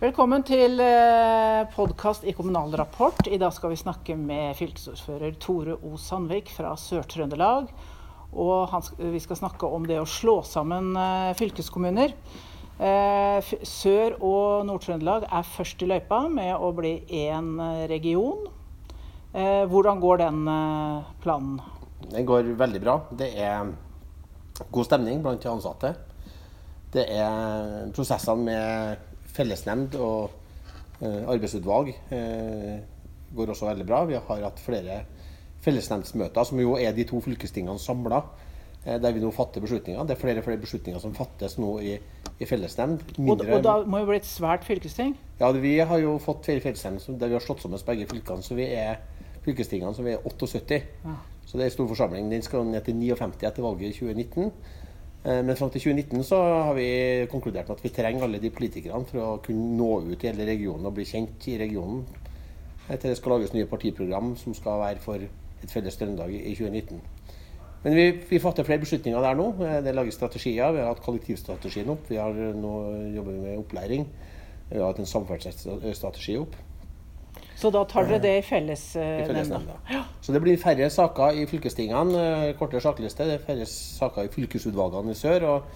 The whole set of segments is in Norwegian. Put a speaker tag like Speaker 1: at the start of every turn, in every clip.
Speaker 1: Velkommen til podkast i Kommunal Rapport. I dag skal vi snakke med fylkesordfører Tore O. Sandvik fra Sør-Trøndelag. Og vi skal snakke om det å slå sammen eh, fylkeskommuner. Eh, Sør- og Nord-Trøndelag er først i løypa med å bli én eh, region. Eh, hvordan går den eh, planen?
Speaker 2: Den går veldig bra. Det er god stemning blant de ansatte. Det er prosessene med fellesnemnd og eh, arbeidsutvalg eh, går også veldig bra. Vi har hatt flere fellesnemndsmøter, som jo er de to fylkestingene samla, eh, der vi nå fatter beslutninger. Det er flere og flere beslutninger som fattes nå i, i fellesnemnd.
Speaker 1: Og, og da må jo bli et svært fylkesting?
Speaker 2: Ja, vi har jo fått flere fellesnemnd der vi har slått sammen begge fylkene. Så vi er fylkestingene som vi er 78. Ja. Så det er en stor forsamling. Den skal ned til 59 etter valget i 2019. Eh, men fram til 2019 så har vi konkludert med at vi trenger alle de politikerne for å kunne nå ut i hele regionen og bli kjent i regionen. Til det skal lages nye partiprogram som skal være for et felles Trøndelag i 2019. Men vi, vi, fatter flere beslutninger der nå. Eh, det lages strategier. Vi har hatt kollektivstrategien opp. Vi har nå jobber med opplæring. Vi har hatt en samferdselsstrategi opp.
Speaker 1: Så da tar dere det i fellesnemnda?
Speaker 2: Felles ja. Så det blir færre saker i fylkestingene, eh, kortere sakliste. Det er færre saker i fylkesutvalgene i sør og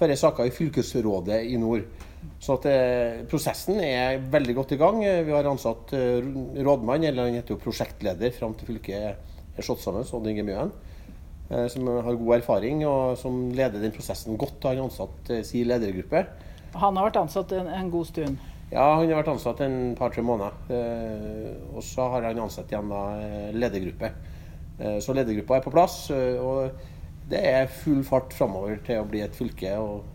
Speaker 2: færre saker i fylkesrådet i nord. Så at eh, prosessen er veldig godt i gang. Vi har ansatt eh, rådmann, eller han heter jo prosjektleder fram til fylket er slått sammen, Odd Inge Mjøen. Som har god erfaring og som leder den prosessen godt. Har ansatt sin ledergruppe.
Speaker 1: Han har vært ansatt en, en god stund?
Speaker 2: Ja, han har vært ansatt en par-tre måneder. Eh, og så har han ansatt igjen da eh, ledergruppe. Eh, så ledergruppa er på plass. Og det er full fart framover til å bli et fylke. og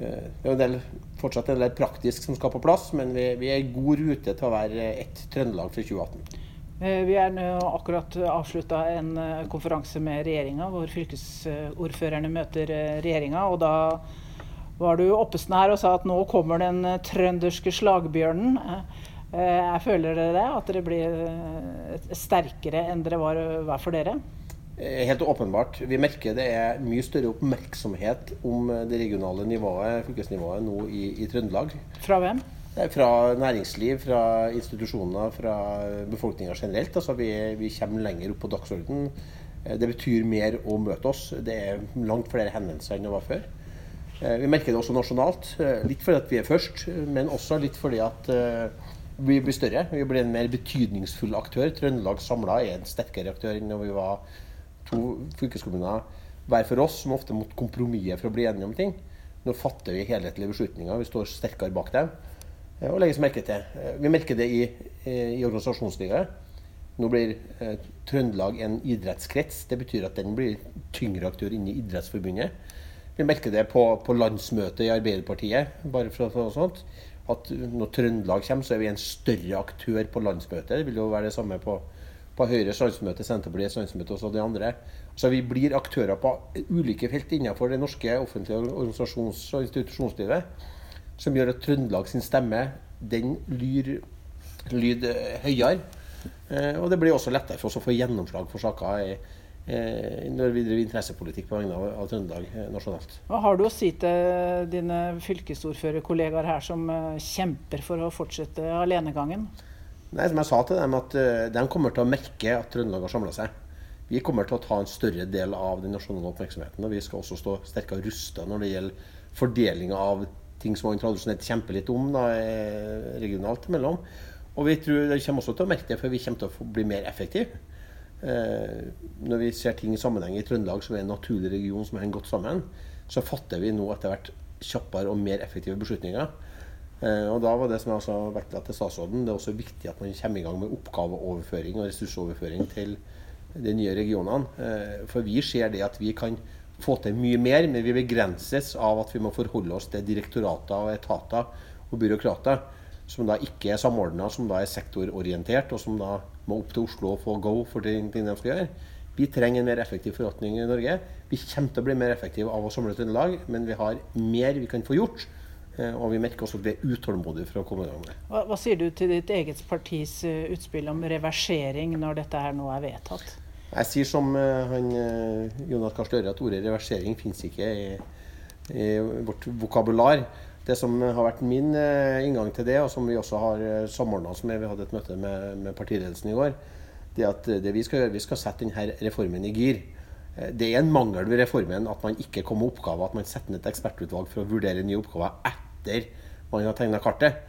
Speaker 2: det er en del, fortsatt en del praktisk som skal på plass, men vi, vi er i god rute til å være ett Trøndelag for 2018.
Speaker 1: Vi er nå akkurat avslutta en konferanse med regjeringa, hvor fylkesordførerne møter regjeringa. Og da var du oppesen her og sa at nå kommer den eh, trønderske slagbjørnen. Eh, eh, jeg føler dere det? At dere blir sterkere enn dere var hver for dere?
Speaker 2: Helt åpenbart. Vi merker det er mye større oppmerksomhet om det regionale nivået, fylkesnivået, nå i, i Trøndelag.
Speaker 1: Fra hvem?
Speaker 2: Fra næringsliv, fra institusjoner, fra befolkninga generelt. Altså vi, vi, kommer lenger opp på dagsordenen. Det betyr mer å møte oss. Det er langt flere henvendelser enn det var før. Eh, vi merker det også nasjonalt. Eh, litt fordi at vi er først, men også litt fordi at eh, vi blir større. Vi blir en mer betydningsfull aktør. Trøndelag samla er en sterkere aktør enn når vi var to fylkeskommuner hver for oss, som ofte måtte kompromisse for å bli enige om ting. Nå fatter vi helhetlige beslutninger. Vi står sterkere bak dem og legges merke til. Vi merker det i, i organisasjonslivet. Nå blir Trøndelag en idrettskrets. Det betyr at den blir tyngre aktør inne i Idrettsforbundet. Vi merker det på, på landsmøtet i Arbeiderpartiet. bare for å sånt, at Når Trøndelag kommer, så er vi en større aktør på landsmøtet. Det vil jo være det samme på, på Høyres landsmøte, Senterpartiets landsmøte og de andre. Så Vi blir aktører på ulike felt innenfor det norske offentlige organisasjons- og institusjonslivet. Som gjør at Trøndelag sin stemme den lyr, lyd høyere. Eh, og det blir også lettere for oss å få gjennomslag for saker når vi driver interessepolitikk på vegne av, av, Trøndelag eh, nasjonalt.
Speaker 1: Hva har du å si til dine fylkesordførerkollegaer her som eh, kjemper for å fortsette alenegangen?
Speaker 2: Nei, som jeg sa til dem, at De kommer til å merke at Trøndelag har samla seg. Vi kommer til å ta en større del av den nasjonale oppmerksomheten. Og vi skal også stå sterkere rusta når det gjelder fordelinga av ting som man tradisjonelt kjemper litt om da, regionalt imellom. Og vi tror de kommer også til å merke det, for vi kommer til å bli mer effektive. Eh, når vi ser ting i sammenheng i Trøndelag, som er en naturlig region som henger godt sammen, så fatter vi nå etter hvert kjappere og mer effektive beslutninger. Eh, og da var det som jeg også vektla til statsråden, det er også viktig at man kommer i gang med oppgaveoverføring og ressursoverføring til de nye regionene. Eh, for vi ser det at vi kan få til mye mer, men vi begrenses av at vi må forholde oss til direktorater og etater og byråkrater som da ikke er samordna, som da er sektororientert, og som da må opp til Oslo og få go for ting de skal gjøre. Vi trenger en mer effektiv forvaltning i Norge. Vi kommer til å bli mer effektive av å samle Trøndelag, men vi har mer vi kan få gjort. Eh, og vi merker også at vi er utålmodige for å komme i gang med det.
Speaker 1: Hva, hva sier du til ditt eget partis eh, utspill om reversering når dette her nå er vedtatt?
Speaker 2: Jeg sier som uh, han, Jonas Gahr Støre at ordet reversering finnes ikke i, i vårt vokabular. Det som har vært min eh, inngang til det, og som vi også har eh, samordna oss med, vi hadde et møte med, med partiledelsen i går, det at det vi skal gjøre, vi skal sette denne reformen i gir. Eh, det er en mangel ved reformen at man ikke kommer med oppgaver, at man setter ned et ekspertutvalg for å vurdere nye oppgaver etter man har tegna kartet.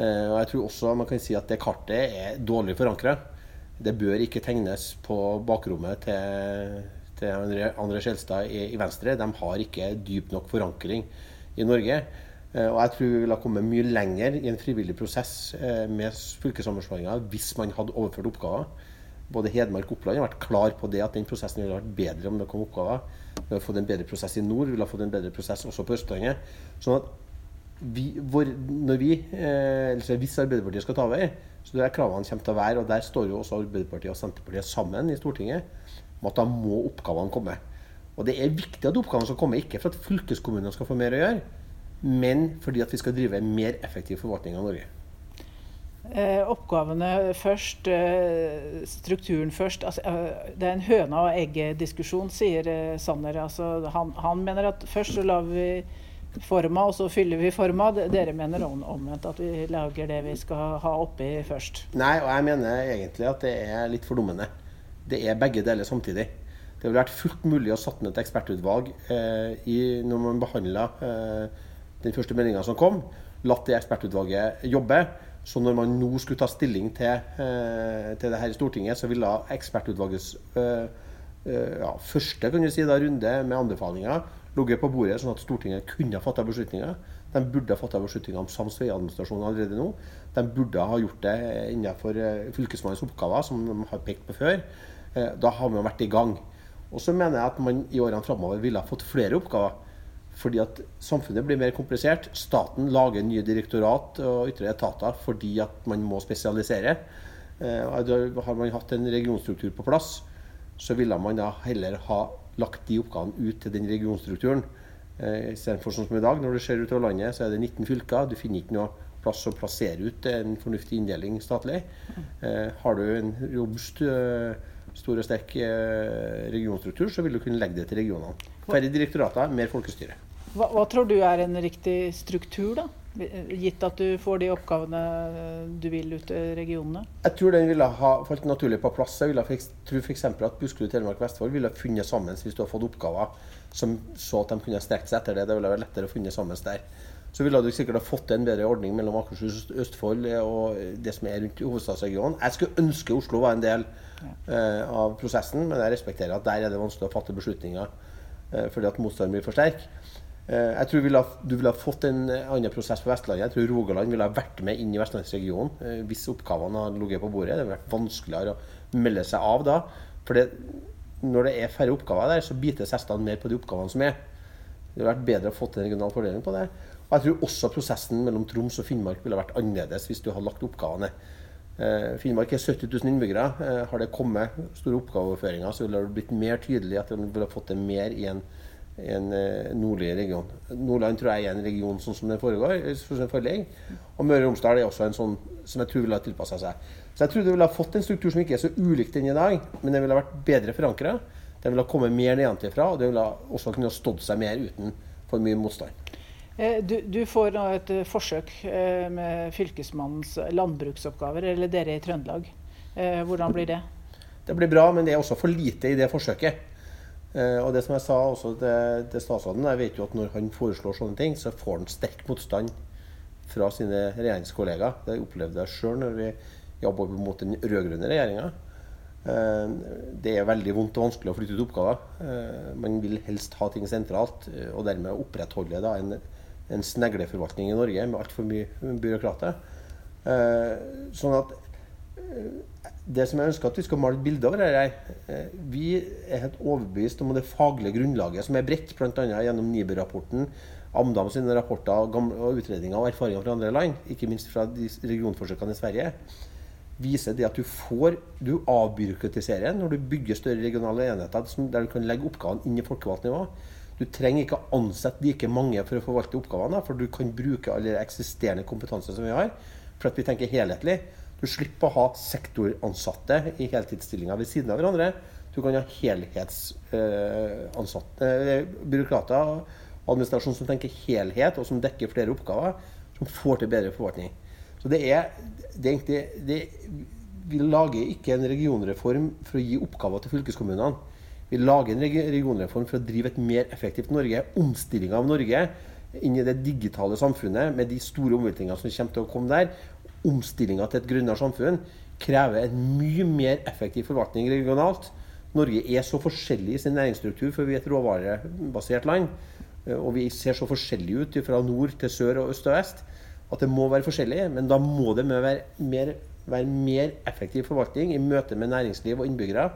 Speaker 2: Og jeg tror også man kan si at det kartet er dårlig forankra. Det bør ikke tegnes på bakrommet til, til André Skjelstad i, i Venstre. De har ikke dyp nok forankring i Norge. Eh, og jeg tror vi ville ha kommet mye lenger i en frivillig prosess eh, med fylkessammenslåinga hvis man hadde overført oppgaver. Både Hedmark og Oppland har vært klar på det at den prosessen ville vært bedre om det kom oppgaver. Vi har fått en bedre prosess i nord, vi ville ha fått en bedre prosess også på Østlandet. Sånn at vi, hvor, når vi, eh, Hvis Arbeiderpartiet skal ta over, så det er kravene kommer til å være, og der står jo også Arbeiderpartiet og Senterpartiet sammen i Stortinget, om at da må oppgavene komme. Og det er viktig at oppgavene skal komme, ikke for at fylkeskommunene skal få mer å gjøre, men fordi at vi skal drive en mer effektiv forvaltning av Norge.
Speaker 1: Eh, oppgavene først, eh, strukturen først. Altså, eh, det er en høna og egget-diskusjon, sier eh, Sanner. Altså, han, han, mener at først så lar vi forma, og så fyller vi forma. Dere mener omvendt, at vi lager det vi skal ha oppi først.
Speaker 2: Nei, og jeg mener egentlig at det er litt fordummende. Det er begge deler samtidig. Det ville vært fullt mulig å satt ned et ekspertutvalg eh, i, når man behandla eh, den første meldinga som kom, latt det ekspertutvalget jobbe. Så når man nå skulle ta stilling til, eh, til det her i Stortinget, så ville ekspertutvalgets øh, øh, ja, første kan si, da, runde med anbefalinger ligget på bordet, sånn at Stortinget kunne ha fatta beslutninger. De burde ha fatta beslutninger om sams veiadministrasjon allerede nå. De burde ha gjort det innenfor fylkesmannens oppgaver, som de har pekt på før. Da har vi vært i gang. Og så mener jeg at man i årene framover ville ha fått flere oppgaver. Fordi at samfunnet blir mer komplisert. Staten lager nye direktorat og ytre etater fordi at man må spesialisere. Eh, har man hatt en regionstruktur på plass, så ville man da heller ha lagt de oppgavene ut til den regionstrukturen. Eh, Istedenfor sånn som i dag, når du ser utover landet, så er det 19 fylker. Du finner ikke noe plass å plassere ut en fornuftig inndeling statlig. Eh, har du en robust, stor og sterk regionstruktur, så vil du kunne legge det til regionene. Færre direktorater, mer folkestyre.
Speaker 1: Hva, hva, tror du er en riktig struktur, da? Gitt at du får de oppgavene du vil ut til regionene?
Speaker 2: Jeg tror den ville ha falt naturlig på plass. Jeg ville tror f.eks. at Buskerud, Telemark Vestfold ville funnet sammen hvis du hadde fått oppgaver som så at de kunne strekt seg etter det. Det ville vært lettere å funne sammen der. Så ville du sikkert ha fått en bedre ordning mellom Akershus og Østfold og det som er rundt hovedstadsregionen. Jeg skulle ønske Oslo var en del uh, av prosessen, men jeg respekterer at der er det vanskelig å fatte beslutninger uh, fordi at motstanden blir for sterk. Eh, jeg tror du ville ha fått en eh, annen prosess på Vestlandet. Jeg tror Rogaland ville ha vært med inn i vestlandsregionen eh, hvis oppgavene hadde ligget på bordet. Det ville vært vanskeligere å melde seg av da. For når det er færre oppgaver der, så bites hestene mer på de oppgavene som er. Det ville vært bedre å få til en regional fordeling på det. Og jeg tror også prosessen mellom Troms og Finnmark ville vært annerledes hvis du hadde lagt oppgavene. Finnmark er 70 000 innbyggere. Har det kommet store oppgaveoverføringer, så ville det blitt mer tydelig at de ville fått det mer i en en eh, nordlig region. Nordland tror jeg er en region sånn som den foregår. Og Møre og Romsdal er også en sånn som jeg tror ville ha tilpassa seg. Så jeg tror det ville ha fått en struktur som ikke er så ulik den i dag, men den ville ha vært bedre forankra. Den ville ha kommet mer nedenfra, og det ville også kunne stått seg mer uten for mye motstand.
Speaker 1: Eh, du, du, får nå et eh, forsøk med fylkesmannens landbruksoppgaver, eller dere i Trøndelag. Hvordan blir det?
Speaker 2: Det blir bra, men det er også for lite i det forsøket. Eh, og det som jeg sa også til, til statsråden, jeg vet jo at når han foreslår sånne ting, så får han sterk motstand fra sine regjeringskollegaer. Det opplevde jeg sjøl når vi jobba mot den rød-grønne regjeringa. Eh, det er veldig vondt og vanskelig å flytte ut oppgaver. Eh, man vil helst ha ting sentralt, og dermed opprettholde da, en, en snegleforvaltning i Norge med altfor mye byråkrater. Sånn at det som jeg ønsker at vi skal male et bilde av, er eh, vi er helt overbevist om det faglige grunnlaget som er bredt, bl.a. gjennom NIBE-rapporten, Amdam sine rapporter og utredninger og erfaringer fra andre land, ikke minst fra de regionforsøkene i Sverige, viser det at du får Du avbyråkratiserer når du bygger større regionale enheter der du kan legge oppgavene inn i folkevalgt nivå. Du trenger ikke å ansette like mange for å forvalte oppgavene, for du kan bruke alle eksisterende kompetanse som vi har, for at vi tenker helhetlig. Du slipper å ha sektoransatte i heltidsstillinger ved siden av hverandre. Du kan ha byråkrater eh, administrasjon som tenker helhet, og som dekker flere oppgaver, som får til bedre forvaltning. Så det er, det er egentlig det, Vi lager ikke en regionreform for å gi oppgaver til fylkeskommunene. Vi lager en regionreform for å drive et mer effektivt Norge. Omstillinga av Norge inn i det digitale samfunnet med de store omveltningene som kommer til å komme der. Omstillinga til et grønnere samfunn krever en mye mer effektiv forvaltning regionalt. Norge er så forskjellig i sin næringsstruktur, for vi er et råvarebasert land. Og vi ser så forskjellige ut fra nord til sør og øst og vest at det må være forskjellig. Men da må det være mer, være mer effektiv forvaltning i møte med næringsliv og innbyggere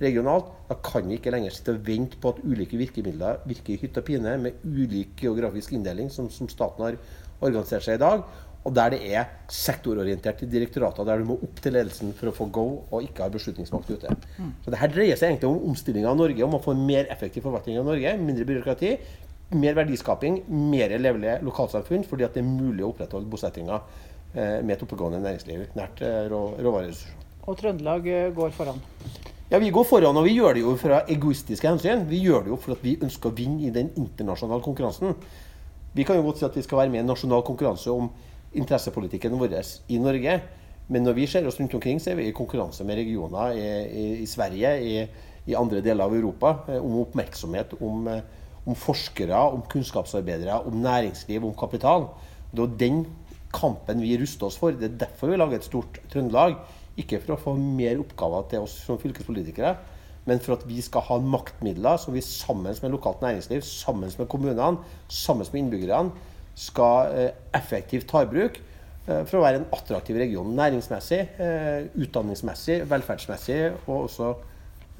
Speaker 2: regionalt. Da kan vi ikke lenger sitte og vente på at ulike virkemidler virker i hytt og pine med ulik geografisk inndeling, som, som staten har organisert seg i dag. Og der det er sektororientert i direktorater, der du må opp til ledelsen for å få go, og ikke har beslutningsmakt ute. Så det her dreier seg egentlig om omstilling av Norge, om å få en mer effektiv forvaltning av Norge. Mindre byråkrati, mer verdiskaping, mer levelige lokalsamfunn, fordi at det er mulig å opprettholde bosettinga eh, med et oppegående næringsliv nært eh, rå, råvareressurser.
Speaker 1: Og Trøndelag eh, går foran?
Speaker 2: Ja, Vi går foran, og vi gjør det jo fra egoistiske hensyn. Vi gjør det jo for at vi ønsker å vinne i den internasjonale konkurransen. Vi kan jo godt si at vi skal være med i en nasjonal konkurranse om interessepolitikken vår i Norge. Men når vi ser oss rundt omkring, så er vi i konkurranse med regioner i, i, i Sverige, i, i, andre deler av Europa, om oppmerksomhet om om forskere, om kunnskapsarbeidere, om næringsliv, om kapital. Det er den kampen vi ruster oss for. Det er derfor vi lager et stort Trøndelag. Ikke for å få mer oppgaver til oss som fylkespolitikere, men for at vi skal ha maktmidler som vi sammen med lokalt næringsliv, sammen med kommunene, sammen med innbyggerne, skal eh, effektivt ta i bruk eh, for å være en attraktiv region. Næringsmessig, eh, utdanningsmessig, velferdsmessig og også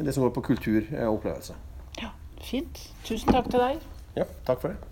Speaker 2: det som går på kultur og opplevelse.
Speaker 1: Ja, Fint. Tusen takk til deg.
Speaker 2: Ja, takk for det.